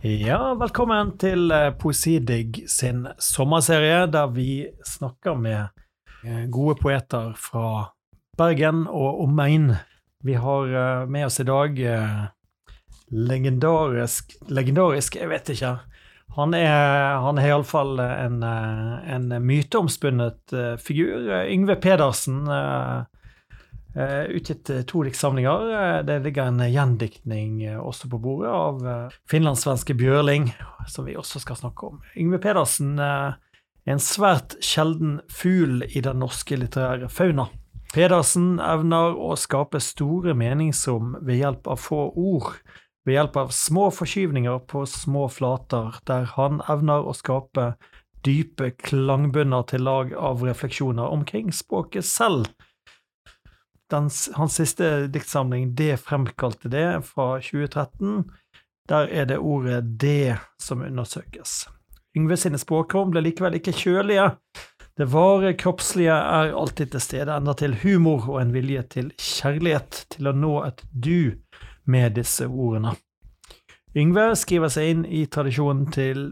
Ja, velkommen til eh, Poesidigg sin sommerserie, der vi snakker med eh, gode poeter fra Bergen og omegn. Vi har eh, med oss i dag legendarisk Legendarisk, jeg vet ikke. Han er, han er iallfall en, en myteomspunnet figur. Yngve Pedersen. Uh, utgitt to diktsamlinger. Det ligger en gjendiktning også på bordet av finlandssvenske Bjørling, som vi også skal snakke om. Yngve Pedersen er en svært sjelden fugl i den norske litterære fauna. Pedersen evner å skape store meningsrom ved hjelp av få ord, ved hjelp av små forskyvninger på små flater, der han evner å skape dype klangbunner til lag av refleksjoner omkring språket selv den, hans siste diktsamling, Det fremkalte det, fra 2013, der er det ordet det som undersøkes. Yngve sine språkrom ble likevel ikke kjølige. Det vare kroppslige er alltid til stede, enda til humor og en vilje til kjærlighet, til å nå et du med disse ordene. Yngve skriver seg inn i tradisjonen til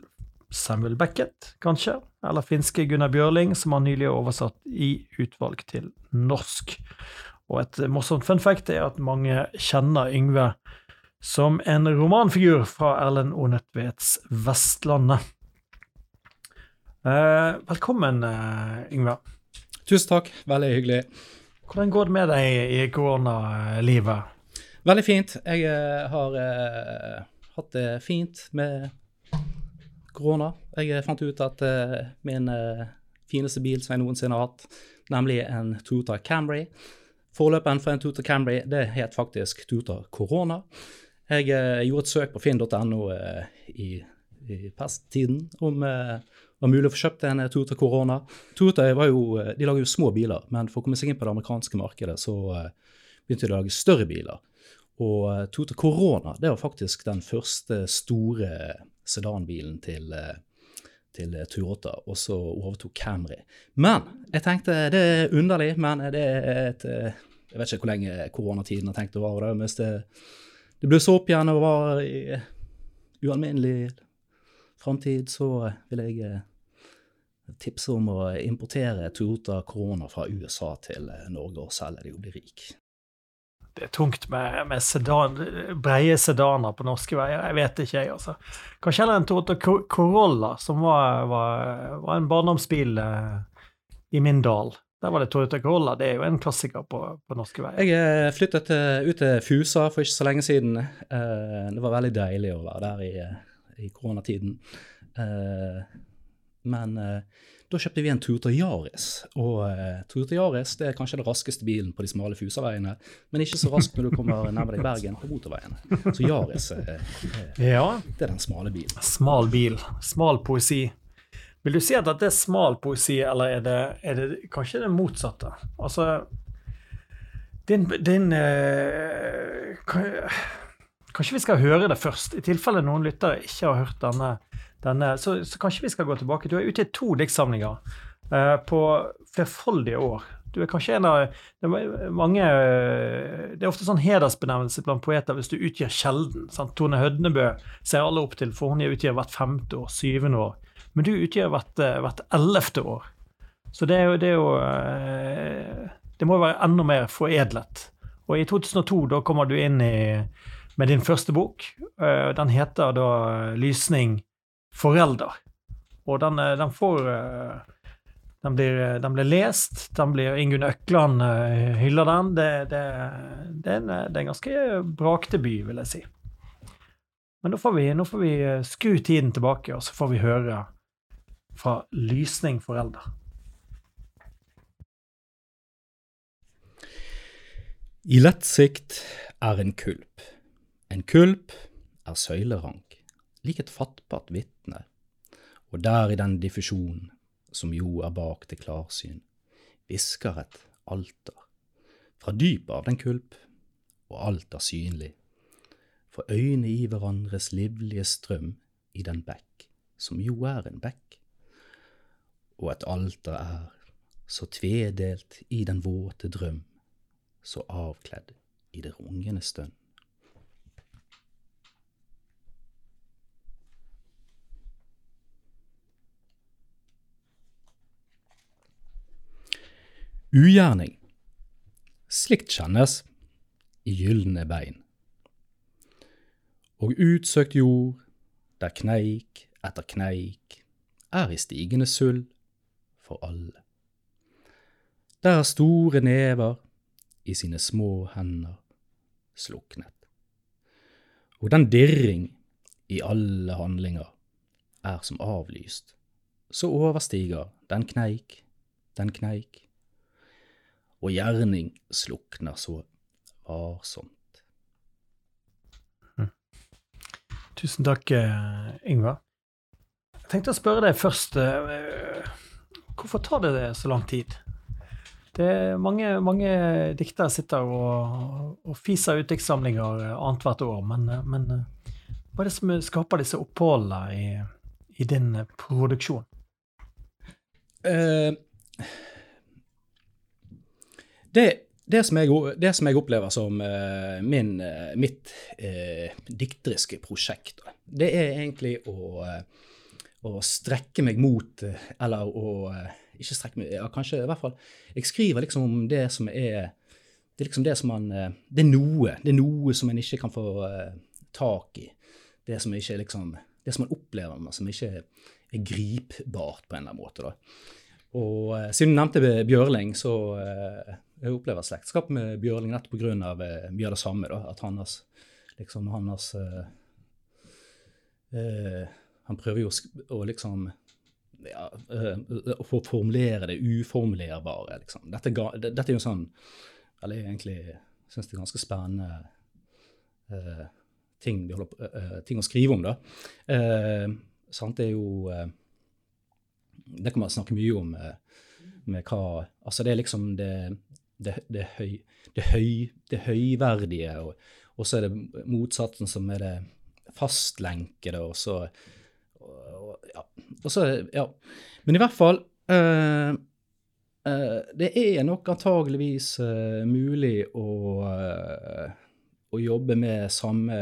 Samuel Beckett, kanskje, eller finske Gunnar Bjørling, som han nylig har oversatt i utvalg til norsk. Og et morsomt fun fact er at mange kjenner Yngve som en romanfigur fra Erlend O. Nødtvedts Vestlandet. Eh, velkommen, eh, Yngve. Tusen takk. Veldig hyggelig. Hvordan går det med deg i koronalivet? Veldig fint. Jeg uh, har eh, hatt det fint med korona. Jeg fant ut at eh, min fineste bil som jeg noensinne har hatt, nemlig en Toyota Camry, Forløperen for en Tutor Camry det het faktisk Tutor Corona. Jeg eh, gjorde et søk på finn.no eh, i, i pesttiden om eh, var mulig å få kjøpt en Toyota Tutor Corona. Toyota var jo, eh, de lager jo små biler, men for å komme seg inn på det amerikanske markedet, så eh, begynte de å lage større biler. Og Toyota Corona det var faktisk den første store sedanbilen til, til Toyota, og så overtok Camry. Men jeg tenkte det er underlig, men det er et jeg vet ikke hvor lenge koronatiden har tenkt å vare. Hvis det, det blusser opp igjen og var i ualminnelig framtid, så vil jeg eh, tipse om å importere Toyota Corona fra USA til eh, Norge og selge de og bli rik. Det er tungt med, med sedan, breie sedaner på norske veier. Jeg vet ikke, jeg, altså. Kanskje heller en Toyota Corolla, som var, var, var en barndomsbil eh, i min dal. Der var det Toyota Corolla. Det er jo en klassiker på, på norske veier. Jeg eh, flyttet ut til Fusa for ikke så lenge siden. Eh, det var veldig deilig å være der i, eh, i koronatiden. Men da kjøpte vi en Toyota Yaris. Og Toyota Yaris det er kanskje den raskeste bilen på de smale Fusa-veiene, men ikke så raskt når du kommer nærmere deg Bergen på motorveiene. Så Yaris ja. det er den smale bilen. Smal bil. Smal poesi. Vil du si at dette er smal poesi, eller er det, er det kanskje det motsatte? Altså din, din eh, Kanskje vi skal høre det først, i tilfelle noen lyttere ikke har hørt denne. denne så, så, kanskje vi skal gå tilbake. Du er ute i to diktsamlinger eh, på flerfoldige år. Du er kanskje en av det er mange Det er ofte sånn hedersbenevnelse blant poeter hvis du utgir sjelden. Sant? Tone Hødnebø ser alle opp til, for hun utgir hvert femte år, syvende år. Men du utgjør hvert, eh, hvert ellevte år. Så det er jo, det er jo eh, Det må være enda mer foredlet. Og i 2002 da kommer du inn i, med din første bok. Eh, den heter da 'Lysning forelder'. Og den, den får den blir, den blir, lest. Den blir, Ingunn Økland hyller den. Det, det, det, er en, det er en ganske brakdebut, vil jeg si. Men nå får, vi, nå får vi skru tiden tilbake, og så får vi høre fra Lysning forelder. I lett sikt er en kulp. En kulp er søylerank, lik et fattbart vitne, og der i den diffusjon som jo er bak det klarsyn, hvisker et alter. Fra dypet av den kulp, og alt er synlig, for øyne i hverandres livlige strøm i den bekk, som jo er en bekk og et alter er, så tvedelt i den våte drøm, så avkledd i det rungende stønn. Ugjerning. Slikt kjennes i gylne bein. Og utsøkt jord, der kneik etter kneik er i stigende sølv for alle. Der store never i sine små hender sluknet. Og den dirring i alle handlinger er som avlyst, så overstiger den kneik, den kneik, og gjerning slukner så varsomt. Tusen takk, eh, Ingvar. Jeg tenkte å spørre deg først eh, Hvorfor tar det så lang tid? Det er mange, mange diktere sitter og, og fiser ut diktsamlinger annethvert år, men, men hva er det som skaper disse oppholdene i, i din produksjon? Uh, det, det, som jeg, det, som jeg, opplever som uh, min, uh, mitt dikteriske prosjekt, det er egentlig å, å strekke meg mot Eller å ikke strekke meg, ja, kanskje i hvert fall Jeg skriver liksom om det som er det er liksom det som man Det er noe. Det er noe som en ikke kan få tak i. Det som ikke liksom Det som man opplever, men som ikke er gripbart på en eller annen måte. da. Og siden du nevnte Bjørling, så jeg opplever slektskap med Bjørling nettopp pga. Mye av det samme. da, At hans liksom hans uh, Han prøver jo å liksom ja, å formulere det uformulerbare. liksom. Dette, dette er jo sånn Eller egentlig syns det er ganske spennende ting, holder, ting, å skrive om. da. sant, det er jo det kan man snakke mye om med, hva Altså, det er liksom det, det, det, høy, det, høy, det høyverdige, og, så er det motsatsen som er det fastlenkede, og så og, så, ja. Men i hvert fall uh, uh, Det er nok antageligvis uh, mulig å, å jobbe med samme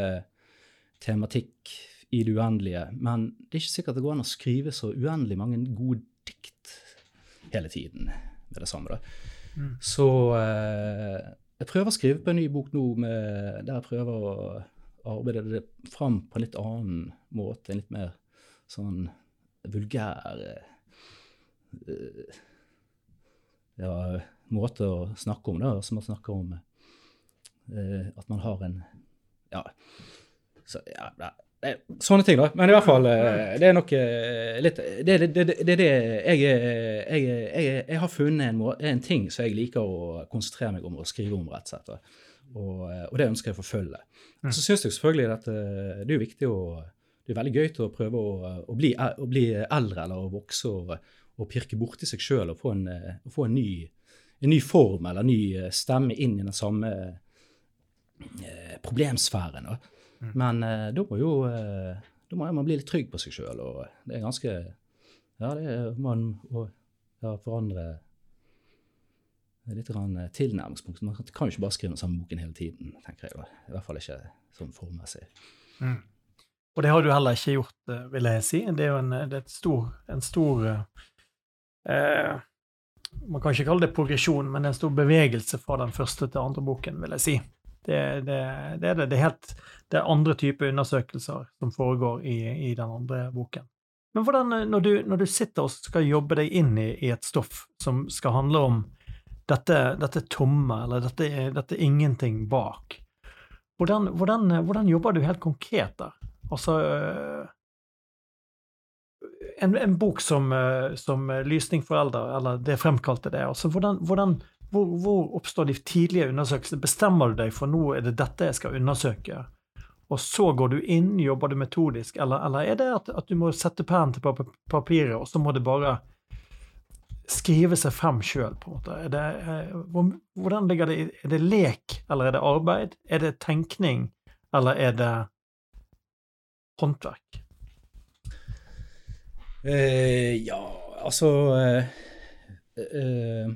tematikk i det uendelige. Men det er ikke sikkert det går an å skrive så uendelig mange gode dikt hele tiden med det samme. da. Mm. Så jeg prøver å skrive på en ny bok nå med, der jeg prøver å arbeide det fram på en litt annen måte. En litt mer sånn vulgær uh, ja, måte å snakke om det, som man snakker om uh, at man har en Ja. Så, ja, Eh, sånne ting, da. Men i hvert fall, eh, det er nok eh, litt Det er det, det, det, jeg, jeg, jeg, jeg, har funnet en, en, ting som jeg liker å konsentrere meg om og skrive om, rett og slett. Og, og det ønsker jeg å forfølge. Mm. Så syns jeg selvfølgelig at det er viktig å Det er veldig gøy til å prøve å, å, bli, å bli, eldre eller å vokse og, og pirke borti seg sjøl og få, en, å få en, ny, en, ny, form eller en ny stemme inn i den samme problemsfæren. Mm. Men da må jo da må man bli litt trygg på seg sjøl, og det er ganske Ja, det er man å ja, forandre litt eh, tilnærmingspunkt. Man kan jo ikke bare skrive den samme boken hele tiden, tenker jeg. I hvert fall ikke sånn formmessig. Mm. Og det har du heller ikke gjort, vil jeg si. Det er jo en, det er stor, en stor eh, Man kan ikke kalle det progresjon, men en stor bevegelse fra den første til andre boken, vil jeg si. Det, det, det, er det. Det er helt det er andre typer undersøkelser som foregår i, i, den andre boken. Men hvordan, når du, når du, sitter og skal jobbe deg inn i, i et stoff som skal handle om dette, dette tomme, eller dette, dette ingenting bak, hvordan, hvordan, hvordan, jobber du helt konkret der? Altså en, en bok som, som 'Lysning for eldre', eller 'Det fremkalte det', altså hvordan, hvordan hvor, hvor, oppstår de tidlige undersøkelsene? Bestemmer du deg for nå er det dette jeg skal undersøke, og så går du inn, jobber du metodisk, eller, eller er det at, at, du må sette pennen til papiret, og så må det bare skrive seg frem sjøl, på en måte? Det, eh, hvordan ligger det Er det lek, eller er det arbeid? Er det tenkning, eller er det håndverk? Uh, ja, altså uh, uh,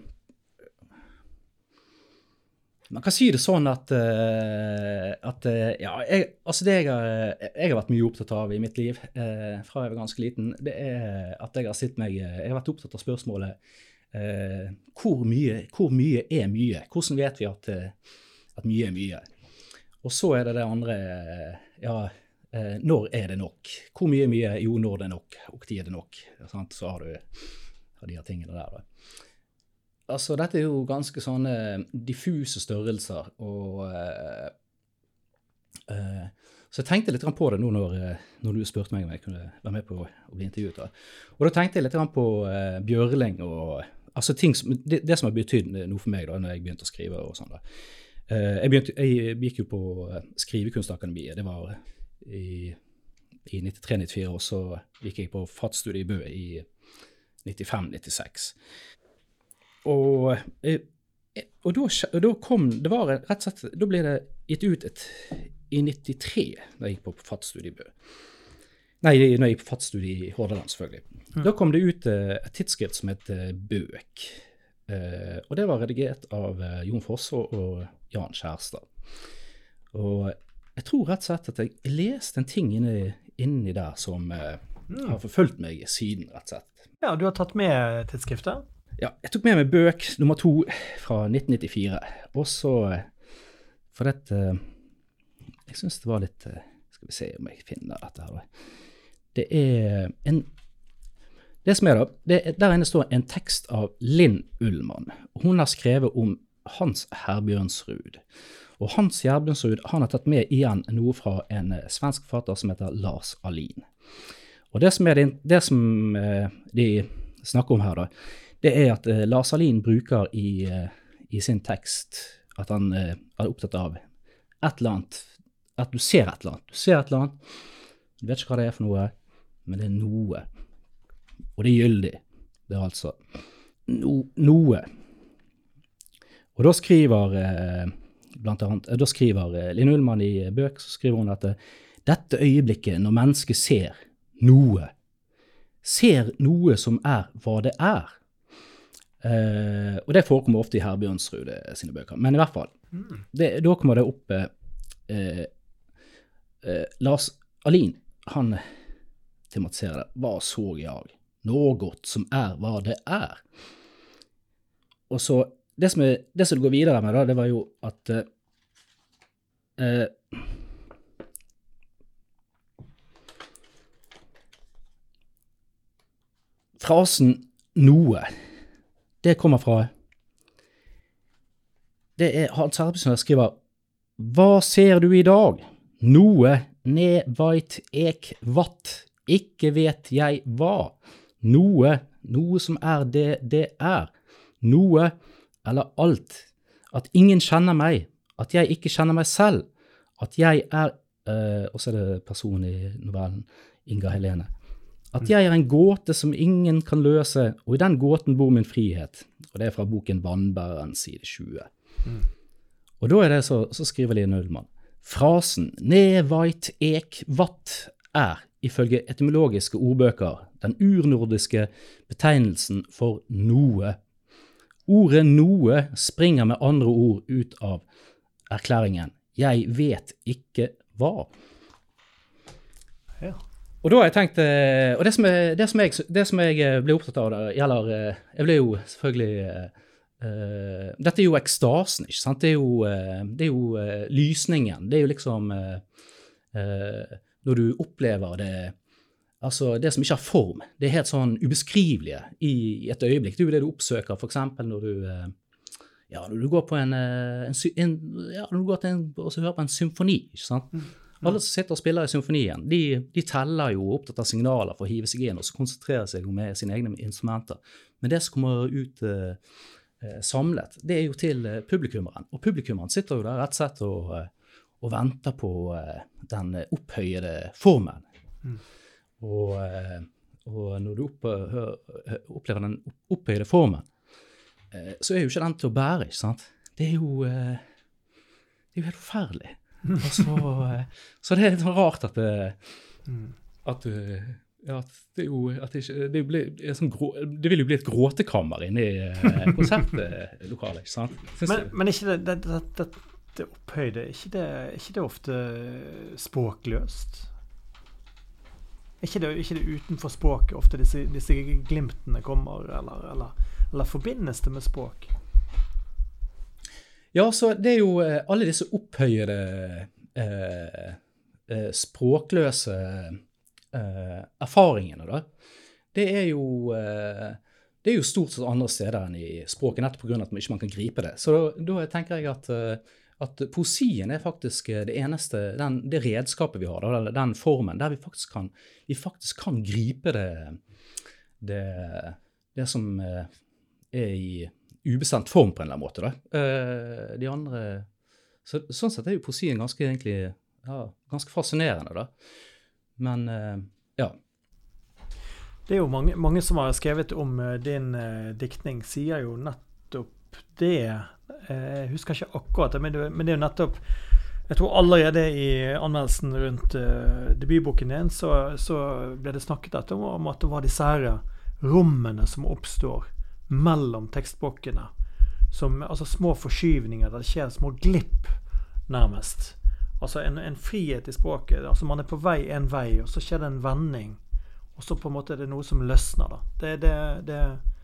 man kan si det sånn at, at Ja, jeg, altså det jeg har, jeg har, vært mye opptatt av i mitt liv fra jeg var ganske liten, det er at jeg har sett meg Jeg har vært opptatt av spørsmålet hvor, mye, hvor mye er mye? Hvordan vet vi at, at mye er mye? Og så er det det andre Ja, eh, når er det nok? Hvor mye er mye? Jo, når det er nok. Og tid er det nok. Sant? Så har du har de her tingene der. Da. Altså, dette er jo ganske sånne diffuse størrelser, og eh, eh, Så jeg tenkte litt på det nå når, eh, når, du spurte meg om jeg kunne være med på å bli intervjuet. Da. Og da tenkte jeg litt på eh, Bjørling og altså som, det, det, som har betydd noe for meg da når jeg begynte å skrive. og sånn da. Jeg, begynte, jeg, gikk jo på Skrivekunstakademiet. Det var i, i 93-94, og så gikk jeg på FAT-studiet i Bø i 95-96. Og, og da, da, kom Det var rett og slett Da ble det gitt ut et i 93, da jeg gikk på FAT-studiet i Bø. Nei, når jeg gikk på FAT-studiet i Hordaland, selvfølgelig. Mm. Da kom det ut uh, et tidsskrift som het Bøk. Uh, og det var redigert av uh, Jon Fosse og Jan Kjærstad. Og jeg tror rett og slett at jeg leste en ting inni, inni der som mm. har forfulgt meg siden, rett og slett. Ja, du har tatt med tidsskriftet? Ja, jeg tok med meg Bøk nummer to fra 1994. Og så For dette jeg syns det var litt eh, Skal vi se om jeg finner dette her. Det er en Det som er, da det, Der inne står en tekst av Linn Ullmann. Hun har skrevet om Hans Herbjørnsrud. Og Hans Herbjørnsrud han har tatt med igjen noe fra en eh, svensk forfatter som heter Lars Alin. Og det som, det, det som eh, de snakker om her, da, det er at Lars Alin bruker i, i sin tekst at han er opptatt av et eller annet at du ser et eller annet. Du ser et eller annet, du vet ikke hva det er for noe, men det er noe. Og det er gyldig. Det er altså no, noe. Og da skriver eh, blant annet, da skriver eh, Linn Ullmann i bøk så skriver hun at eh, dette øyeblikket når mennesket ser noe, ser noe som er hva det er. Eh, og det forekommer ofte i Herbjørnsrud sine bøker. Men i hvert fall, mm. det, da kommer det opp eh, eh, Lars Alin han tematiserer det. Hva så jeg? Något som er hva det er. Og så Det som, er, det som går videre med, da, det var jo at eh, eh Frasen 'noe', det kommer fra Det er Hans Herpesen skriver 'Hva ser du i dag?' Noe ne veit ek vatt, ikke vet jeg hva. Noe, noe som er det det er. Noe eller alt. At ingen kjenner meg, at jeg ikke kjenner meg selv. At jeg er uh, Og så er det personen i novellen, Inga Helene. At jeg er en gåte som ingen kan løse, og i den gåten bor min frihet. Og det er fra boken Vannbæreren, side 20. Mm. Og da er det så, så skriver Line Ullmann. Frasen ne veit ek vatt er, ifølge etymologiske ordbøker, den urnordiske betegnelsen for noe. Ordet noe springer med andre ord ut av erklæringen jeg vet ikke hva. Ja. Og da har jeg tenkt, eh, og det som, jeg, det som, jeg, det som jeg eh, ble opptatt av, der, gjelder eh, Jeg ble jo selvfølgelig Uh, dette er jo ekstasen, ikke sant? Det er jo, uh, det er jo uh, lysningen. Det er jo liksom Når du opplever det Altså, det som ikke har form. Det er helt sånn ubeskrivelige i, et øyeblikk. Det er jo det du oppsøker f.eks. når du ja, når du går på en, en, en ja, når du går til en, og hører på en symfoni. ikke sant? Mm. Alle som sitter og spiller i symfonien, de, de teller jo opptatt av signaler for å hive seg inn og så konsentrere seg med sine egne instrumenter. Men det som kommer ut Eh, samlet, det er jo til eh, publikummeren. Og publikummeren sitter jo der rett og slett og, eh, og venter på den opphøyede formen. Mm. Og, og, når du opplever den opphøyde formen, så er jo ikke den til å bære, ikke sant? Det er jo, det er jo helt forferdelig. Så, så, det er litt sånn rart at, det, mm. at du ja, det, jo, det, det, ble, sånn grå, det, vil jo bli et gråtekammer inne i eh, konsertlokalet. ikke sant? Men, men, ikke det, det, det opphøyde, ikke det, ikke det ofte språkløst? Er ikke det, ikke det utenfor språket ofte disse, disse, glimtene kommer, eller, eller eller forbindes det med språk? Ja, så det er jo eh, alle disse opphøyede eh, eh, språkløse eh, erfaringene, da. Det er jo eh, det er jo stort sett andre steder enn i språket, nettopp pga. at man ikke kan gripe det. Så da, da tenker jeg at, eh, at, poesien er faktisk det eneste, den, det redskapet vi har, da, den formen, der vi faktisk kan, vi faktisk kan gripe det, det, det som er i ubestemt form, på en eller annen måte. Da. De andre så, Sånn sett er jo poesien ganske, egentlig, ja, ganske fascinerende, da. Men ja. Det er jo mange, mange som har skrevet om din diktning, sier jo nettopp det. Uh, jeg husker ikke akkurat det, men det, er jo nettopp Jeg tror allerede i anmeldelsen rundt debutboken din så, så, ble det snakket om, at det var disse her rommene som oppstår mellom tekstblokkene. Som, altså små forskyvninger det skjer små glipp, nærmest. Altså en, en frihet i språket. altså Man er på vei en vei, og så skjer det en vending og så på en måte er det noe som løsner. da. Det, det, det, uh,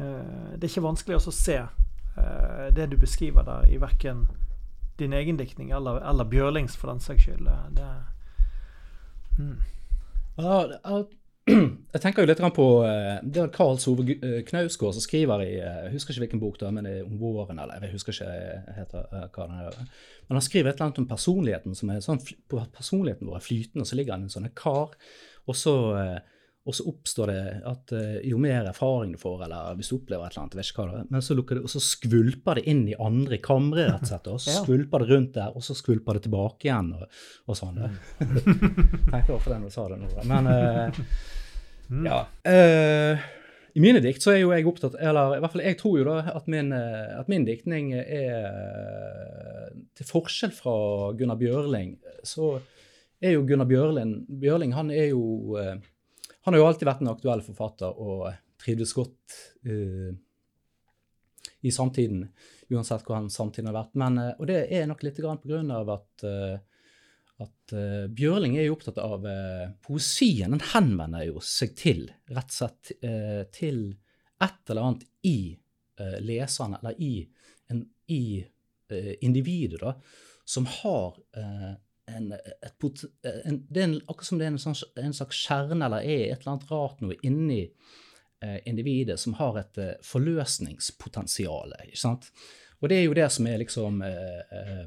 det er ikke vanskelig å se uh, det du beskriver der, i verken din egen diktning eller, eller Bjørlings, for den saks skyld. Det, mm. jeg tenker jo litt på uh, Det er Karl Sove Knausgård som skriver i Jeg husker ikke hvilken bok, da, men det er om våren, eller jeg husker ikke heter, hva den er. Men han skriver et eller annet om personligheten som er sånn, personligheten vår er flytende, og så ligger han i en sånn kar og så, eh, og så, oppstår det at eh, jo mer erfaring du får, eller hvis du opplever et eller annet, vet ikke hva det er, men så, det, og så skvulper det inn i andre kamre, rett og slett. Og så skvulper det rundt der, og så skvulper det tilbake igjen, og, og sånn. Mm. Tenker over den du sa det nå, men uh, ja. Uh, i mine dikt så er jo jeg opptatt Eller i hvert fall jeg tror jo da at min, at min diktning er Til forskjell fra Gunnar Bjørling, så er jo Gunnar Bjørling, Bjørling han, er jo, uh, han har jo alltid vært en aktuell forfatter og trivdes godt uh, i samtiden, uansett hvor han samtiden har vært. Men, uh, og det er nok litt grann på grunn av at, at Bjørling er jo opptatt av poesien. Den henvender jo seg til, rett og slett, til et eller annet i leserne, eller i, en, i individet, da, som har en, et, en, det er en, akkurat som det er en, sånn, en, slags kjerne eller er et eller annet rart noe inni eh, individet som har et eh, forløsningspotensial. Og det er jo det som er liksom eh, eh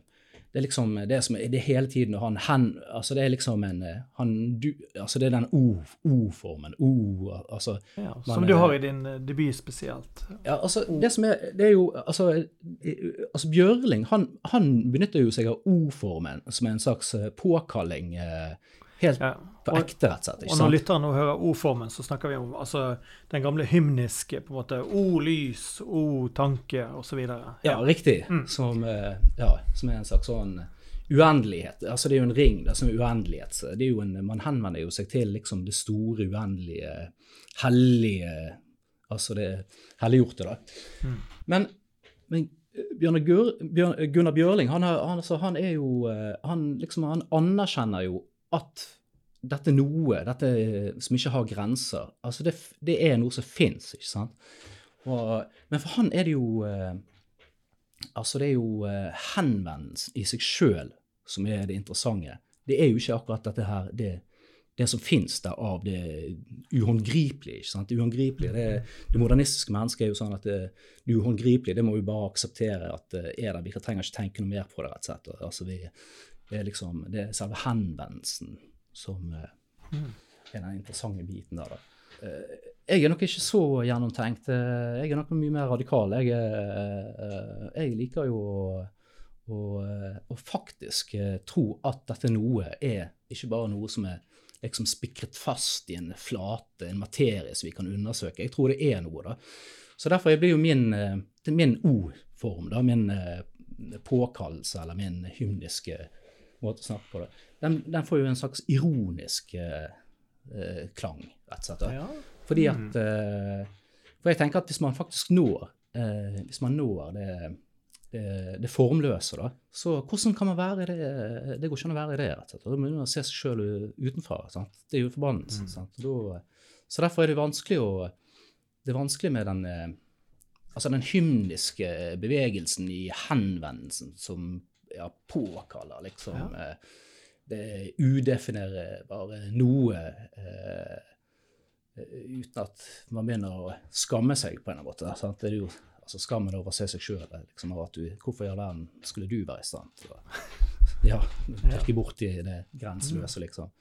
det er liksom det som er det hele tiden han, han altså Det er liksom en eh, han, du, altså Det er den O-formen. O, altså, ja, som du har i din eh, debut spesielt. Ja, altså Det som er Det er jo Altså, altså Bjørling han, han benytter jo seg av O-formen som en slags eh, påkalling. Helt ja. på ekte, rett og slett. Og når lytteren nå hører O-formen, så snakker vi om altså, den gamle hymniske på en måte O-lys, O-tanke osv. Ja. ja, riktig. Mm. Som, eh, ja, som, er en slags sånn uendelighet. Altså Det er jo en ring det som er uendelighet. Det er jo en, man henvender jo seg til liksom det store, uendelige, hellige Altså det helliggjorte, da. Mm. Men, men Gunnar Bjørling han, har, han, altså, han, er jo eh, han, liksom, han anerkjenner jo at dette noe, dette som ikke har grenser, altså det, det er noe som fins, ikke sant? Og, men for han er det jo eh, Altså, det er jo eh, henvendelsen i seg sjøl som er det interessante. Det er jo ikke akkurat dette her det, det som fins der av det uhåndgripelige. ikke sant? Det uhåndgripelige, det, det, modernistiske mennesket er jo sånn at det, det uhåndgripelige det må vi bare akseptere at det er der. Vi trenger ikke tenke noe mer på det. rett og slett. Altså, vi, det er liksom det er selve henvendelsen som uh, er den interessante biten der. da. Uh, jeg er nok ikke så gjennomtenkt. Uh, jeg er nok mye mer radikal. Jeg, jeg liker jo å, å faktisk tro at dette noe er ikke bare noe som er liksom spikret fast i en flate, en materie som vi kan undersøke. Jeg tror det er noe, da. Så derfor blir jo min, min O-form, da, min påkallelse eller min hymniske måte å snakke på det, den, den får jo en slags ironisk eh, eh klang, rett og slett. Ja. Fordi at mm. eh, For jeg tenker at hvis man faktisk når eh, hvis man når det, det, det, formløse, da, så hvordan kan man være det Det går ikke an å være i det, rett og slett. Da må man se seg sjøl utenfra. Sant? Det er jo forbannelsen. Mm. Så derfor er det vanskelig å Det er vanskelig med den, eh, altså den hymniske bevegelsen i henvendelsen som ja, påkaller liksom Ja. eh, det udefinerbare noe eh, uten at man begynner å skamme seg på en eller annen måte. Sant? Det er jo altså skammen over å se seg sjøl. Liksom, at du, hvorfor i all verden skulle du være i stand til å ja, pirke borti det grenseløse, liksom.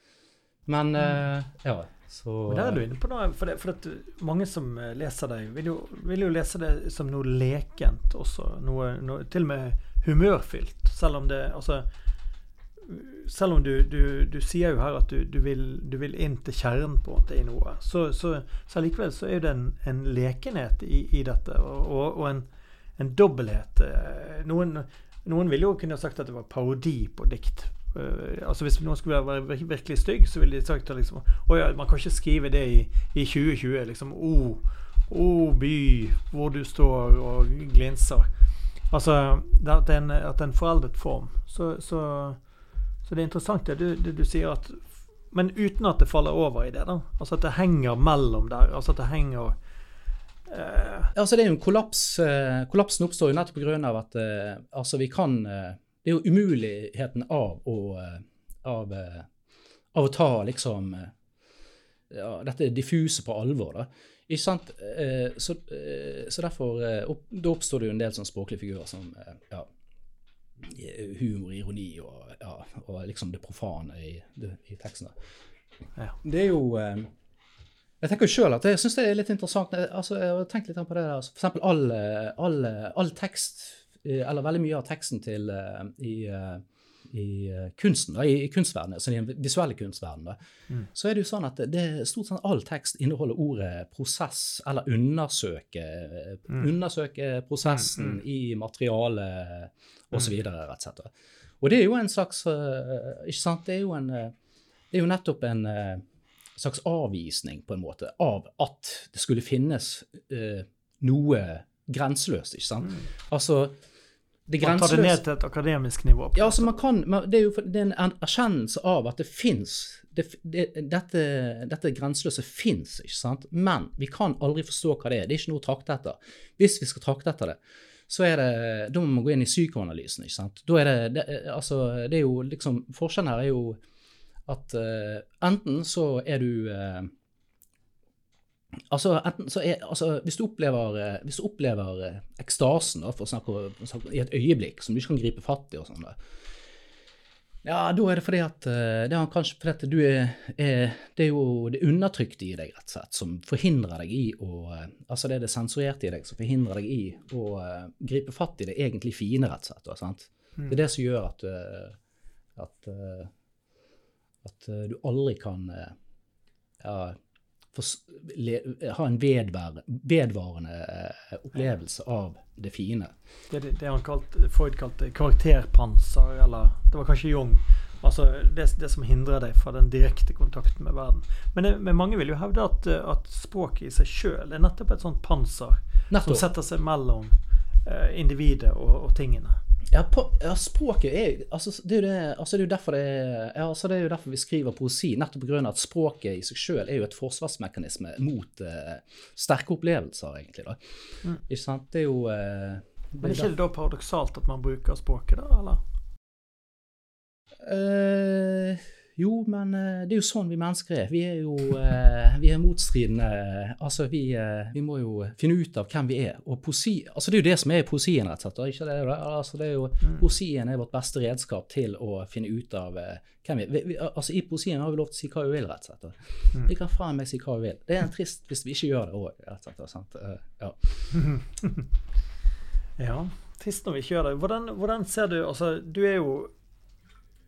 Men eh, ja, så Men der er du inne på noe, for, det, for at mange som eh, leser deg, vil jo, vil jo lese det som noe lekent også. Noe, noe til og med humørfylt. Selv om det Altså Selv om du, du, du sier jo her at du, du, vil, vil inn til kjernen på måte i noe, så, så, så likevel så er det en, en lekenhet i, i dette, og, og, og en, en dobbelthet. Noen, noen ville jo kunne sagt at det var parodi på dikt. Uh, altså Hvis noen skulle være virkelig stygg, så ville de sagt at liksom, ja, man kan ikke skrive det i, i 2020. liksom, oh, oh by, hvor du står og glinser. Altså, at det er en, at det er en foreldet form. Så, så, så det er interessant det du, det du sier at Men uten at det faller over i det. da, Altså at det henger mellom der. altså at det henger eh, Altså, det er jo en kollaps. eh, Kollapsen oppstår jo nettopp pga. at eh, altså, vi kan eh, Det er jo umuligheten av å, eh, av, av å ta liksom ja, dette diffuse på alvor. da. Ikke sant? Eh, Så, eh, så derfor eh, opp, Da oppstår det jo en del sånn språklige figurer som ja, humor, ironi og, ja, og liksom det profane i, det, i teksten. Ja. Det er jo jeg tenker jo selv at jeg syns det er litt interessant. altså Jeg har tenkt litt på det der. altså, For eksempel all, all, all tekst, eller veldig mye av teksten til i, i eh, kunsten, i, kunstverdenen, altså i den visuelle kunstverdenen, Mm. så er det jo sånn at det stort sett all tekst inneholder ordet prosess, eller undersøke, Mm. undersøke prosessen Mm, mm. i materialet osv., rett og slett. Og det er jo en slags eh, Ikke sant? Det er jo en eh, Det er jo nettopp en eh, slags avvisning, på en måte, av at det skulle finnes uh, noe grenseløst, ikke sant? Altså det Man tar det ned til et akademisk nivå. ja, altså man kan, man, det er jo det er en erkjennelse av at det fins det, det, dette, dette grenseløse fins, ikke sant? Men vi kan aldri forstå hva det er. Det er ikke noe å trakte etter. Hvis vi skal trakte etter det, så er det Da må man gå inn i psykoanalysen, ikke sant? Da er det, det Altså, det er jo liksom Forskjellen her er jo at uh, enten så er du eh, Altså, er, altså, hvis du opplever, eh, hvis du opplever eh, ekstasen da, snakke, i et øyeblikk som du ikke kan gripe fatt i, og sånn ja, da er det fordi at eh, det er kanskje fordi at du er, er Det er jo det undertrykte i deg, rett og slett, som forhindrer deg i å Altså det er det sensurerte i deg som forhindrer deg i å gripe fatt i det egentlig fine, rett og slett. sant? Mm. Det er det som gjør at, at, at du aldri kan ja, ha en vedvarende eh, opplevelse av det fine. Det, det, det han kalt, Freud kalte karakterpanser, eller det var kanskje Jung. Altså det, det som hindrer deg fra den direkte kontakten med verden. Men, det, men mange vil jo hevde at, at språket i seg sjøl er nettopp et sånt panser som setter seg mellom eh, individet og, og tingene. Ja, på, ja, språket er altså, det, er jo det, altså, det er jo derfor det ja, altså, det er jo derfor vi skriver poesi. Nettopp pga. at språket i seg sjøl er jo et forsvarsmekanisme mot uh, sterke opplevelser, egentlig. da. Mm. Ikke sant? Det er jo uh, Men er ikke det da paradoksalt at man bruker språket, da? eller? Eh, jo, men eh, det er jo sånn vi mennesker er. Vi er jo eh, vi er motstridende. Altså, vi, eh, vi må jo finne ut av hvem vi er. Og poesi, altså det er jo det som er i poesien, rett og slett. Ikke det, altså, det er jo, Mm. Poesien er vårt beste redskap til å finne ut av hvem vi er. Vi, altså, I poesien har vi lov til å si hva vi vil, rett og slett. Mm. Vi kan faen meg si hva vi vil. Det er en trist hvis vi ikke gjør det òg, rett og slett. Sant? Ja. Ja, trist når vi ikke gjør det. Hvordan, hvordan ser du Altså, du er jo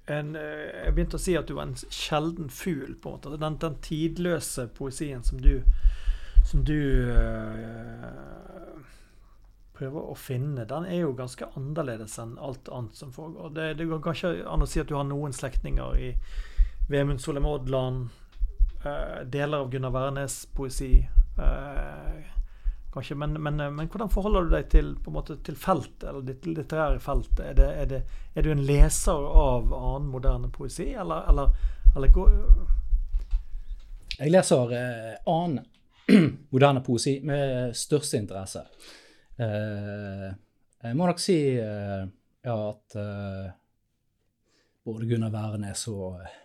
en eh, Jeg begynte å si at du var en sjelden fugl, på en måte. Den, den tidløse poesien som du Som du øh, prøver å finne, den er jo ganske annerledes enn alt annet som foregår. Det, det går kanskje an å si at du har noen slektninger i Vemund Solheim Odland, øh, deler av Gunnar Wærnes' poesi. eh, kanskje, men, men, men hvordan forholder du deg til, måte, til feltet, eller ditt litterære felt? Er, det, er, det, er du en leser av annen moderne poesi, eller, eller, eller går, Jeg leser eh, annen moderne poesi med største interesse. Eh, jeg må nok si eh, ja, at eh, både Gunnar Wærnes og eh,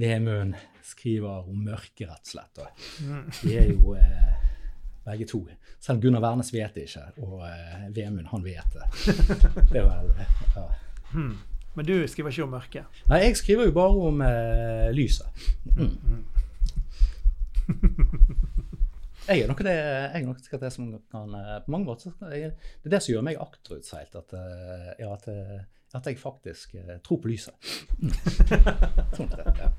Vemund skriver om mørke, rett og slett. Og Mm. de er jo eh, begge to. Selv Gunnar Wærnes vet det ikke, og eh, Vemund, han vet det. Det eh, ja. Hmm. Men du skriver ikke om mørket? Nei, jeg skriver jo bare om eh, lyset. Mm. Jeg er nok det, jeg er nok det som kan eh, På mange måter jeg, Det er det som gjør meg akterutseilt. At, eh, ja, at, eh, at jeg faktisk tror på lyset. Sånn det. Ja.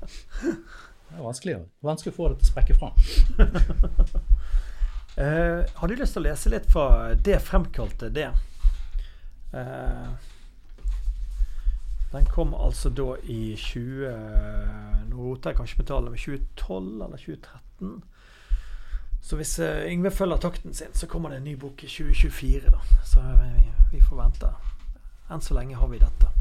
Det er vanskelig, vanskelig å få det til å sprekke fram. Eh, har du lyst til å lese litt fra det fremkalte det? Uh, den kom altså da i 20 Nå roter jeg kanskje med tallene, men 2012 eller 2013. Så hvis uh, Yngve følger takten sin, så kommer det en ny bok i 2024. da. Så vi, vi får vente. Enn så lenge har vi dette.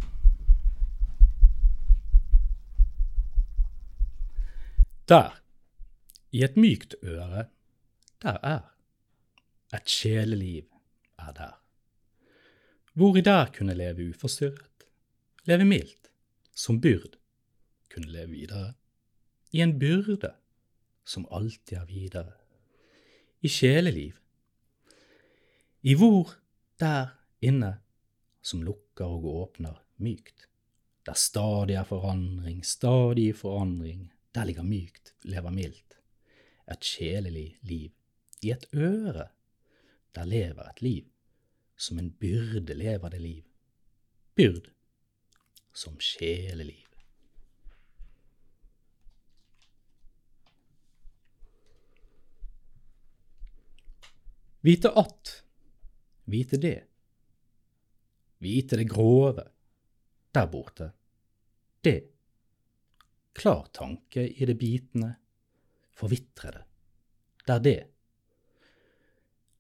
Der, i et mykt øre, der er. Et sjeleliv er der. Hvor i der kunne leve uforstyrret, leve mildt, som byrd, kunne leve videre. I en byrde som alltid er videre. I sjeleliv. I hvor der inne som lukker og åpner mykt. Der stadig er forandring, stadig forandring, der ligger mykt, lever mildt. Et sjelelig liv. I et øre, der lever et liv. Som en byrde lever det liv. Byrd som sjeleliv. Vite at, vite det. Vite det grove, der borte. Det klar tanke i det bitende, forvitrede. Det er det.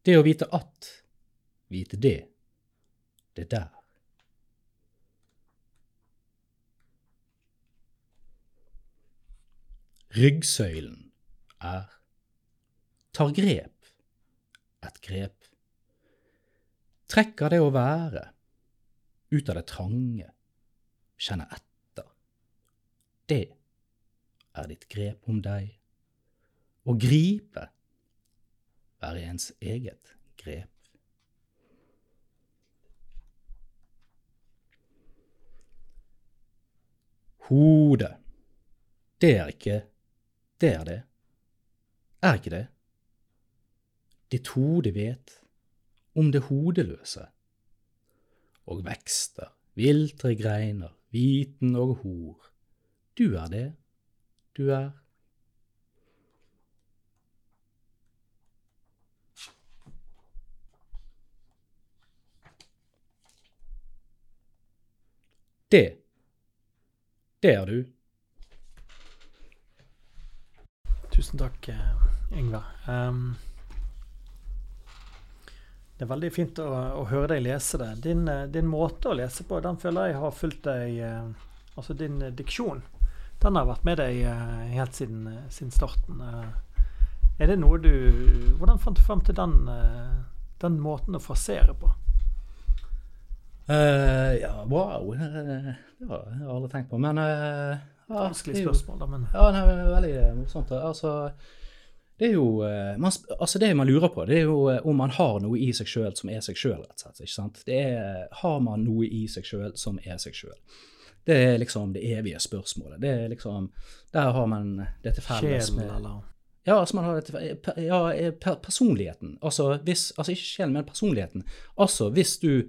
Det å vite at, vite det, det der. Ryggsøylen er tar grep, et grep. Trekker det å være, ut av det trange, kjenner etter. Det er ditt grep om deg. Å gripe være ens eget grep. Hodet. Det er ikke Det er det. Er ikke det? Ditt hode vet om det hodeløse. Og vekster, viltre greiner, viten og hor. Du er det. Du er Det. Det er du. Tusen takk, eh, Yngve. Um, det er veldig fint å, å høre deg lese det. Din, eh, din, måte å lese på, den føler jeg har fulgt deg eh, Altså din eh, diksjon, den har vært med deg eh, helt siden, eh, siden starten. Eh, er det noe du Hvordan fant du frem til den, eh, den måten å frasere på? Eh, ja, wow. Uh, Det har jeg aldri tenkt på. Men uh, ja, Vanskelig spørsmål, da, men Ja, det er veldig eh, morsomt. Altså, det er jo eh, man, altså det man lurer på, det er jo eh, om man har noe i seg sjøl som er seg sjøl, rett og slett. ikke sant? Det er, har man noe i seg sjøl som er seg sjøl? Det er liksom det evige spørsmålet. Det er liksom, Der har man det til felles med eller Ja, altså man har det til, ja, eh, personligheten. Altså, hvis, altså ikke sjelen, men personligheten. Altså hvis du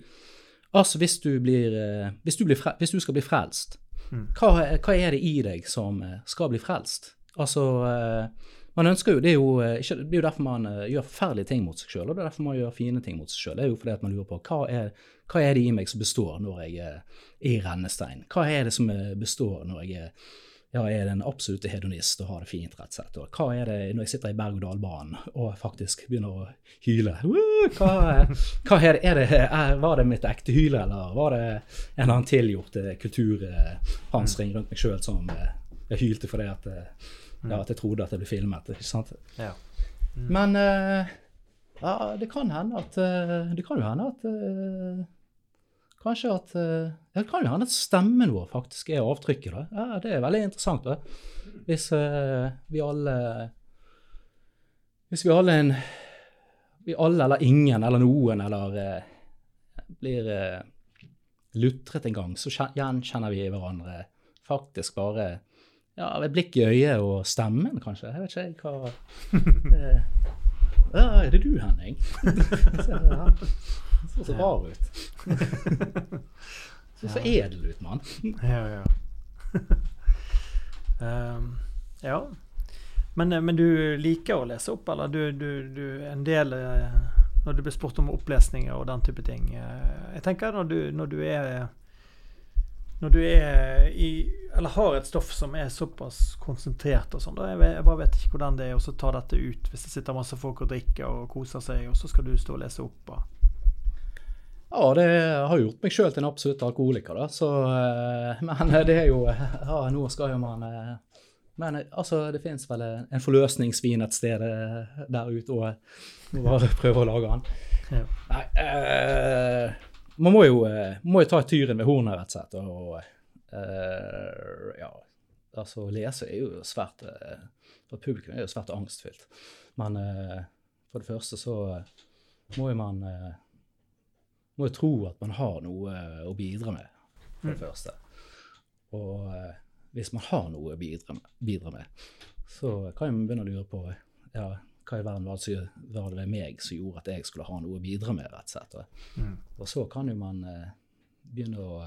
Altså hvis du blir, eh, hvis du, blir hvis du skal bli frelst, Mm. hva, hva er det i deg som eh, skal bli frelst? Altså, eh, man ønsker jo, det er jo, ikke, det er jo derfor man gjør forferdelige ting mot seg sjøl, og det er derfor man gjør fine ting mot seg sjøl. Det er jo fordi at man lurer på hva er, hva er det i meg som består når jeg er i rennestein? Hva er det som består når jeg er ja, er den en absolutt hedonist og har det fint, rett og slett? Og hva er det når jeg sitter i berg-og-dal-banen og faktisk begynner å hyle? Hva, hva er det, er det Var det mitt ekte hyle, eller var det en eller annen tilgjort eh, kulturhansring rundt meg sjøl som eh, jeg hylte fordi at, eh, ja, at jeg trodde at det ble filmet? ikke sant? Ja. Men eh, Ja, det kan hende at Det kan jo hende at Kanskje at eh, ja, kan hende at stemmen vår faktisk er avtrykket. da. Ja, Det er veldig interessant. da. Hvis uh, vi alle Hvis vi alle en Vi alle eller ingen eller noen eller uh, blir uh, lutret en gang, så gjenkjenner vi hverandre faktisk bare ja, ved blikk i øyet og stemmen, kanskje. Jeg vet ikke hva det, Ja, er det du, Henning? Så så rar ut. Så så edel ut, mann. Ja, ja. Um, ja. Men, eh, men du liker å lese opp, eller? Du, du, du en del eh, Når du blir spurt om opplesninger og den type ting. eh, Jeg tenker når du, når du er når du er i Eller har et stoff som er såpass konsentrert og sånn, jeg, jeg bare vet ikke hvordan det er å ta dette ut hvis det sitter masse folk og drikker og koser seg, og så skal du stå og lese opp. Og. Ja, det har gjort meg sjøl til en absolutt alkoholiker, da. Så, eh, men det er jo Ja, nå skal jo man eh, Men eh, altså, det fins vel en forløsningsvin et sted eh, der ute, og må bare prøve å lage den. Ja. Nei eh, Man må jo, eh, må jo ta tyren ved hornet, rett og slett. Og uh, ja, altså lese er jo svært eh, For publikum er jo svært angstfylt. Men uh, for det første så må jo man uh, må jo tro at man har noe å bidra med, for det Mm. første. Og hvis man har noe å bidra med, bidra med, så kan man begynne å lure på ja, hva i verden var det, var det ved meg som gjorde at jeg skulle ha noe å bidra med, rett og slett. Mm. Og så kan jo man eh, begynne å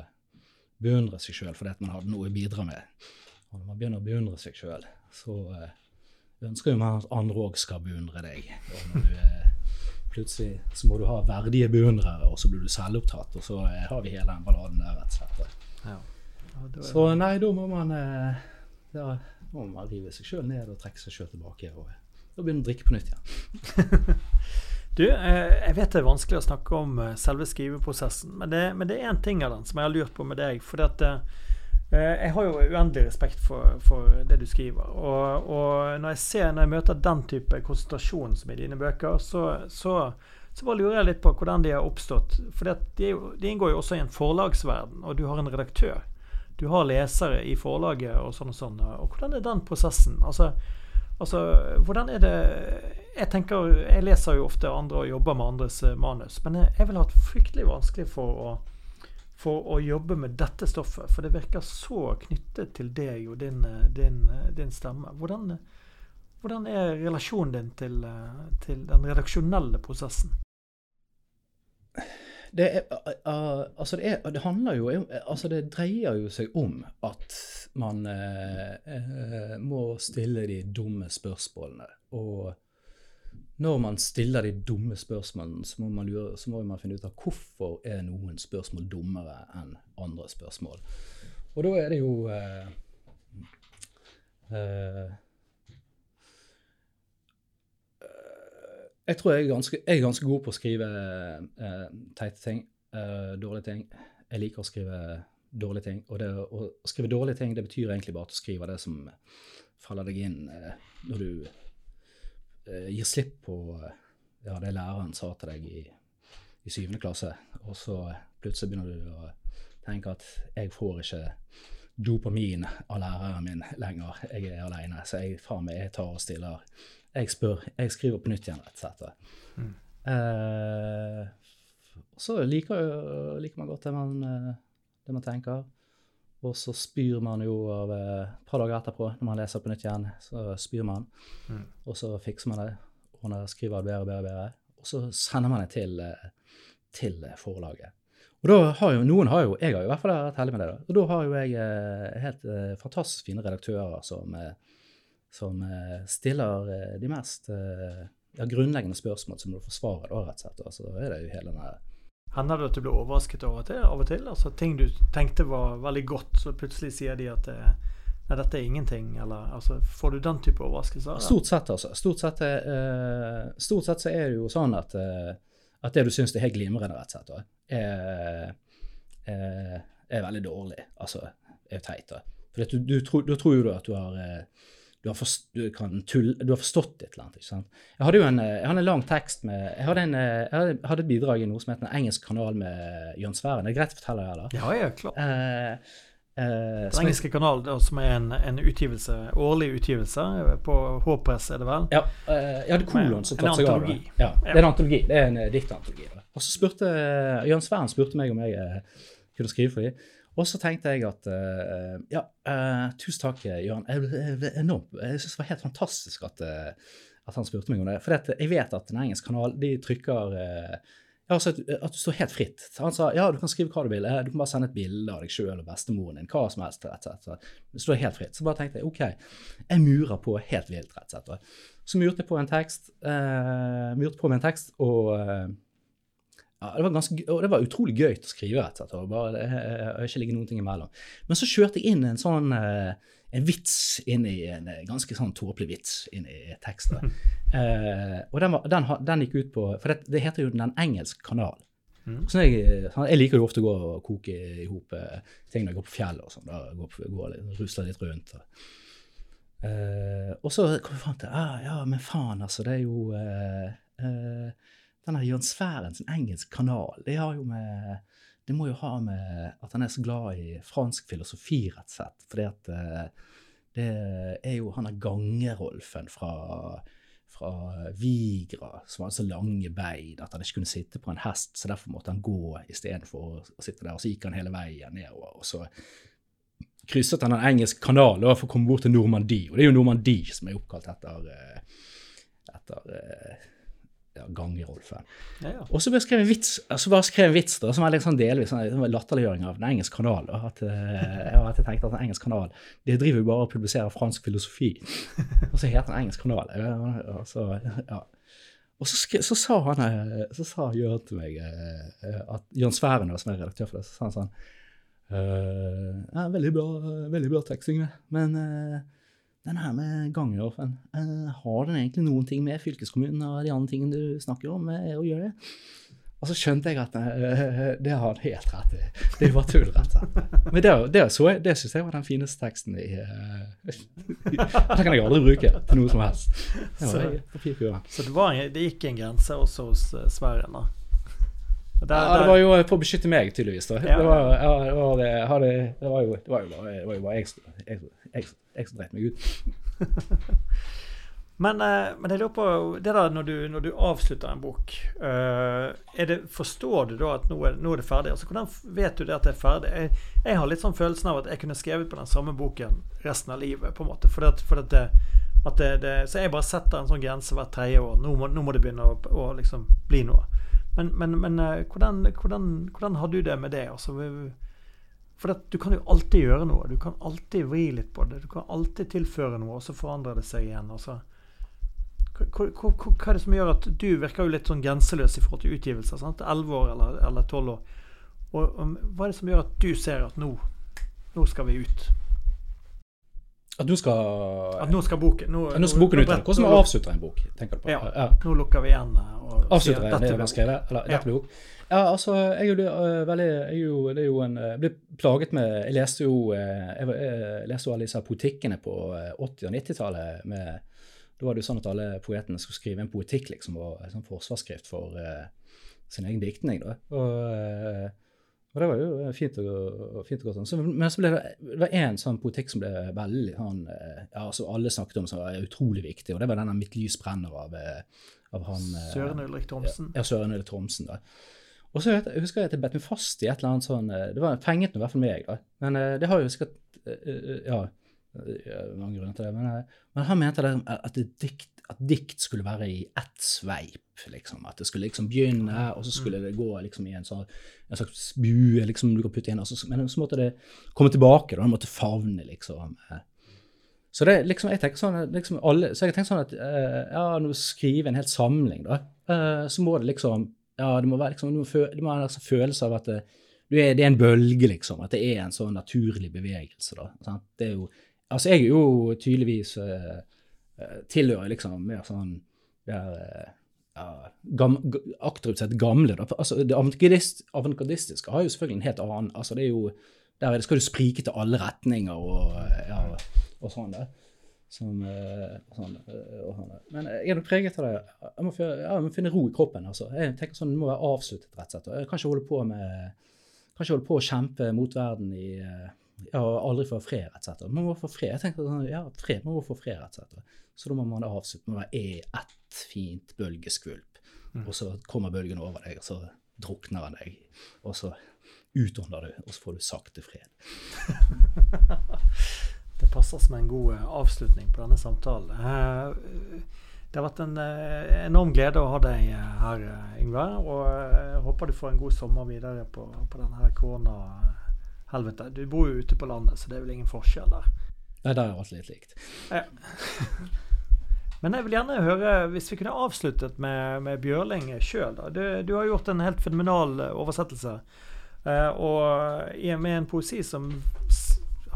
beundre seg sjøl fordi at man hadde noe å bidra med. Og når man begynner å beundre seg sjøl, så eh, ønsker jo man at andre òg skal beundre deg. Og når du, eh, plutselig så må du ha verdige beundrere, og så blir du selvopptatt, og så eh, har vi hele den balladen der, rett og slett. Ja. Ja, Så nei, da må man eh, da må man rive seg sjøl ned og trekke seg sjøl tilbake. og eh, begynner begynne å drikke på nytt igjen. Du, eh, jeg vet det er vanskelig å snakke om eh, selve skriveprosessen, men det, men det er én ting av den som jeg har lurt på med deg. For jeg har jo uendelig respekt for, for det du skriver. Og, og når jeg ser, når jeg møter den type konsentrasjon som i dine bøker, så, så, så bare lurer jeg litt på hvordan de har oppstått. For de, de inngår jo også i en forlagsverden, og du har en redaktør. Du har lesere i forlaget og sånn og sånn. Og hvordan er den prosessen? Altså, Altså, hvordan er det Jeg tenker, jeg leser jo ofte andre og jobber med andres eh, manus, men jeg, jeg ville hatt fryktelig vanskelig for å, for å jobbe med dette stoffet. For det virker så knyttet til deg og din, eh, din, eh, din stemme. Hvordan, hvordan er relasjonen din til, til den redaksjonelle prosessen? Det, er, uh, altså det, er, det handler jo altså Det dreier jo seg om at man uh, må stille de dumme spørsmålene. Og når man stiller de dumme spørsmålene, så må man, lure, så må man finne ut av hvorfor er noen spørsmål dummere enn andre spørsmål. Og da er det jo eh, eh, Jeg tror jeg er ganske, jeg er ganske god på å skrive eh, teite ting, eh, dårlige ting. Jeg liker å skrive dårlige ting. Og det, å skrive dårlige ting det betyr egentlig bare at du skriver det som faller deg inn eh, når du eh, gir slipp på eh, ja, det læreren sa til deg i, i syvende klasse. Og så plutselig begynner du å tenke at jeg får ikke dopamin av læreren min lenger. Jeg er aleine, så jeg, faen jeg tar og stiller jeg spør, jeg skriver på nytt igjen, rett og slett. Mm. Eh, så liker, liker man godt det man, eh, det man tenker. Og så spyr man jo av eh, et par dager etterpå, når man leser på nytt igjen, så spyr man. Mm. Og så fikser man det, og når skriver det bedre og bedre, bedre. Og så sender man det til, eh, til forlaget. Og da har jo, noen har jo, jeg har jo i hvert fall vært heldig med det, da. Og da har jo jeg helt eh, fantastisk fine redaktører som eh, som eh, stiller eh, de mest eh, ja, grunnleggende spørsmål som du forsvarer, da, rett og slett. Altså, så er det jo hele den Hender det at du blir overrasket av og til? Av og til? Altså Ting du tenkte var veldig godt, så plutselig sier de at det, nei, dette er ingenting? Eller altså, får du den type overraskelser? eller? Stort sett, altså. Stort sett, eh, stort sett så er det jo sånn at, at det du syns er helt glimrende, rett og slett, da, er, er, er veldig dårlig. Altså, er teit. da. For at du, du, tror- jo du at du har, eh, du har, du, kan tull, du har forstått et eller annet. ikke sant? Jeg hadde jo en, jeg hadde en lang tekst med Jeg hadde, en, jeg hadde, et bidrag i noe som heter En engelsk kanal med Jørn. Det er greit å fortelle, eller? Ja, ja, klart. Eh, eh, Den engelske kanal, som er en, en utgivelse, årlig utgivelse på H-press, er det vel? Ja, eh, jeg hadde kolon som tatt seg av det. Ja, det er en antologi. Det er en eh, diktantologi. Og så spurte eh, Jørn Sværen spurte meg om jeg eh, kunne skrive for dem. Og så tenkte jeg at uh, ja, uh, tusen takk, Jørn. Jeg jeg, jeg jeg synes det var helt fantastisk at, uh, at han spurte meg om det. For dette, jeg vet at en engelsk kanal de trykker ja, at, at du står helt fritt. Han sa ja, du kan skrive hva du vil. Du kan bare sende et bilde av deg sjøl og bestemoren din. Hva som helst. rett og slett. Du står helt fritt. Så bare tenkte jeg OK, jeg murer på helt vilt, rett og slett. Så murte jeg på en tekst, murte på med en tekst, og ja, det var, ganske, og det var utrolig gøy å skrive, rett og slett. Bare, det jeg ikke ligget noen ting imellom. Men så kjørte jeg inn en sånn eh, en vits inn i en eh, ganske sånn tåpelig vits inn i teksten. Eh, og den, var, den, den gikk ut på For det, det heter jo Den engelske kanal. Mm. Sånn jeg, jeg liker jo ofte å gå og koke i hop eh, ting når jeg går på fjellet og sånn. da Gå, på- gå litt, rusler litt rundt. Og. Eh, og så kom jeg fram til ah, ja, men faen, altså, det er jo eh, eh, Denne Jørn Sværen sin engelsk kanal, det har jo med det må jo ha med at han er så glad i fransk filosofi, rett og slett. Fordi eh, det er jo han er Gangerolfen fra, fra Vigra, som hadde så lange bein at han ikke kunne sitte på en hest, så derfor måtte han gå istedenfor å sitte der. Og så gikk han hele veien nedover, og så krysset han den engelske kanalen for å komme bort til Normandie. Og det er jo Normandie som er oppkalt etter, eh, etter eh, i Gangerolfen. Ja, ja. Og så skrev jeg en vits, altså bare skrev en vits da, som var litt sånn delvis sånn, latterliggjøring av den engelske kanal. Da, at, eh, og at jeg tenkte at den engelske kanal de driver jo bare og publiserer fransk filosofi. Og så heter den engelsk kanal. Og så, ja. Og så, skre, så sa han, eh, så sa Jørn til meg eh, at Jørn Sværen, som er redaktør for det, så sa han sånn Uh, ja, veldig, bra, veldig bra teksting, det, men eh, den her med Gangerolfen, eh, har den egentlig noen ting med fylkeskommunen og de andre tingene du snakker om eh, å gjøre? Og så skjønte jeg at eh, det har han helt rett i. Det bare tull, rett og slett. Men det, det, jeg- det syns jeg var den fineste teksten i Den Det kan jeg aldri bruke til noe som helst. Det var Så-. Så det, var, det gikk en grense også hos Sverren, da. Der- Ja, det var jo for å beskytte meg, tydeligvis. da. Ja. Det var, ja, det var, det, hadde, det var jo, det var jo bare, var jo bare jeg, jeg, jeg, jeg som dreit meg ut. Men, eh, men jeg lurer på det der når du, når du avslutter en bok eh, det, Forstår du da at nå er, nå er det ferdig? Altså, Hvordan vet du det at det er ferdig? Jeg, jeg har litt sånn følelsen av at jeg kunne skrevet på den samme boken resten av livet. på en måte. for, at, for at det, at så jeg bare setter en sånn grense hvert tredje år. Nå må, nå må det begynne å, å liksom bli noe. Men, men, men eh, hvordan, hvordan, hvordan har du det med det? Altså, for det, du kan jo alltid gjøre noe. Du kan alltid vri litt på det. Du kan alltid tilføre noe, og så forandrer det seg igjen. Altså. hva, hva, hva, er det som gjør at du virker jo litt sånn grenseløs i forhold til utgivelser? sant? 11 år eller, 12 år. Og, og, hva er det som gjør at du ser at nå, nå skal vi ut? At nå skal At nå skal boken Nå, Nå skal boken ut. brett- Hvordan vi avslutter en bok? tenker du på? Ja. Nå lukker vi igjen. eh, Og sier Avslutter at dette blir- skrevet? Eller Ja. dette blir bok? Ja, altså, jeg er jo øh, veldig jeg jo, Det er jo en Jeg ble plaget med Jeg leste jo jeg, jeg leste jo alle disse poetikkene på øh, 80- og 90-tallet. Da var det jo sånn at alle poetene skulle skrive en poetikk, liksom, og en sånn forsvarsskrift for uh, sin egen diktning. da. Og, og det var jo fint og, fint og godt. sånn. Så, men så ble det, det var én sånn poetikk som ble veldig sånn øh, ja, som alle snakket om som var utrolig viktig, og det var denne 'Mitt lys brenner' av, øh, av han Søren Ulrik Thomsen. ja, Søren Ulrik Thomsen. da. Og så jeg husker jeg at jeg bet meg fast i et eller annet sånn eh, Det var fenget i hvert fall meg, da. Men eh, det har jo sikkert eh, eh, Ja, eh, mange grunner til det. Men, eh, men han mente det, at, det dikt, at dikt skulle være i ett sveip, liksom. At det skulle liksom begynne, og så skulle det gå liksom i en, sånn, en slags bue liksom du kan putte inn, Altså, men så måtte det komme tilbake, da. Det måtte favne, liksom. eh. Så det liksom, jeg tenker sånn, liksom alle, så jeg tenker sånn at eh, ja, når du skriver en helt samling, da, eh, så må det liksom ja, det må være liksom, du må, du må ha en følelse av at det, du er, det er en bølge, liksom. At det er en sånn naturlig bevegelse. da, sant? Det er jo, altså Jeg er jo tydeligvis eh, eh, tilhører liksom mer sånn der, eh, ja, gam, aktivt sett gamle. da, altså Det avantgardist, avantgardistiske har jo selvfølgelig en helt annen altså det er jo, Der er det, skal du sprike til alle retninger og, eh, ja, og sånn. der. Som, eh, sånn, eh, og sånn. Men jeg er nok preget av det. Jeg må, jeg må finne ro i kroppen. altså. Jeg tenker sånn, Det må være avsluttet, rett og slett. Jeg kan ikke holde på med kan ikke holde på å kjempe mot verden i eh, ja, aldri få fred, etc. Man må få fred. Jeg tenkte sånn, ja, fred, man må få fred, etc. Så da må man avslutte med å være ett fint bølgeskvulp. Og så kommer bølgen over deg, og så drukner han deg. Og så utånder du, og så får du sakte fred. Det passer som en god eh, avslutning på denne samtalen. Eh, Det har vært en eh, enorm glede å ha deg her, Yngve. Og jeg håper du får en god sommer videre på, på denne her koronahelvete. Du bor jo ute på landet, så det er vel ingen forskjell der. Nei, der er alt litt likt. Men jeg vil gjerne høre, hvis vi kunne avsluttet med, med Bjørling sjøl. Du, du har gjort en helt fenomenal eh, oversettelse. Eh, og i- med en poesi som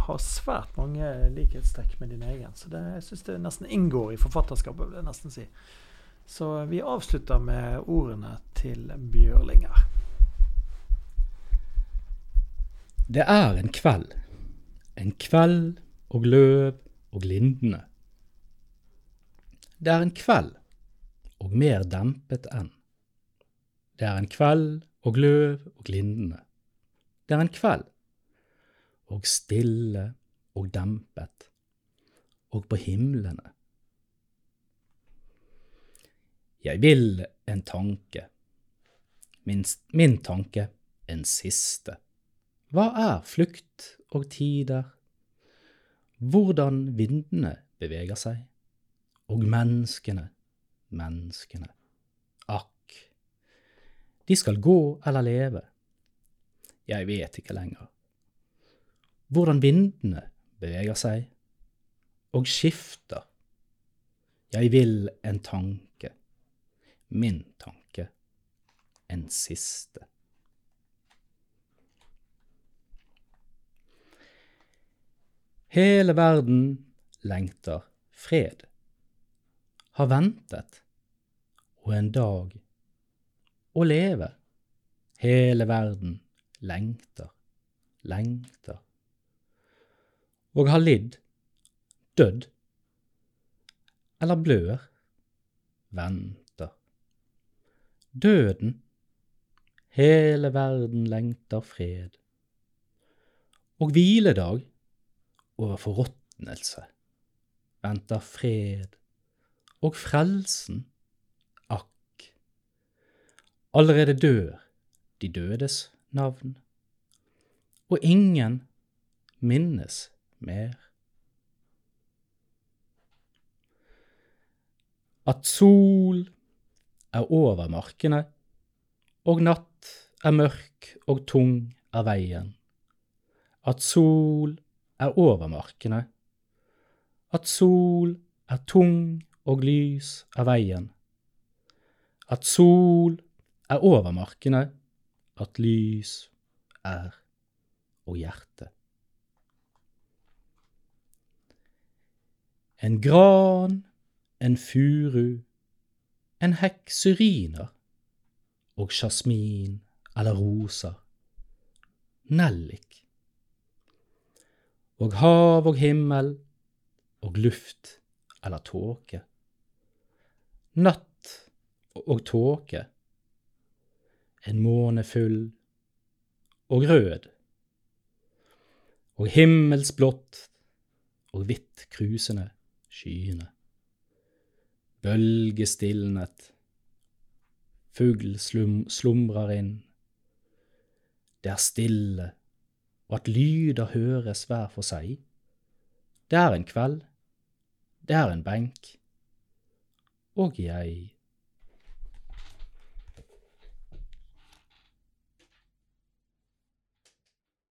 har svært mange likhetstrekk med din egen. Så det, jeg syns det nesten inngår i forfatterskapet, vil jeg nesten si. Så vi avslutter med ordene til Bjørlinger. Det er en kveld, en kveld og løv og lindene. Det er en kveld, og mer dempet enn. Det er en kveld og løv og lindene. Det er en kveld, og stille og dempet, og på himlene. Jeg vil en tanke, min, min tanke en siste. Hva er flukt og tider? Hvordan vindene beveger seg? Og menneskene, menneskene. Akk, de skal gå eller leve. Jeg vet ikke lenger. Hvordan vindene beveger seg og skifter. Jeg vil en tanke, min tanke, en siste. Hele verden lengter fred, har ventet, og en dag å leve. Hele verden lengter, lengter, og har lidd, dødd, eller blør, venter. Døden, hele verden lengter fred, og hviledag over forråtnelse, venter fred og frelsen, akk. Allerede dør de dødes navn, og ingen minnes mer. At sol er over markene, og natt er mørk og tung er veien. At sol er over markene, at sol er tung og lys er veien. At sol er over markene, at lys er og hjerte. En gran, en furu, en hekseriner og sjasmin eller roser, nellik. Og hav og himmel og luft eller tåke. Natt og tåke. En måne full og rød. Og himmelsblått og hvitt krusende skyene. Bølgestilnet. Fugl slum, slumrer inn. Det er stille, og at lyder høres hver for seg. Det er en kveld, det er en benk, og jeg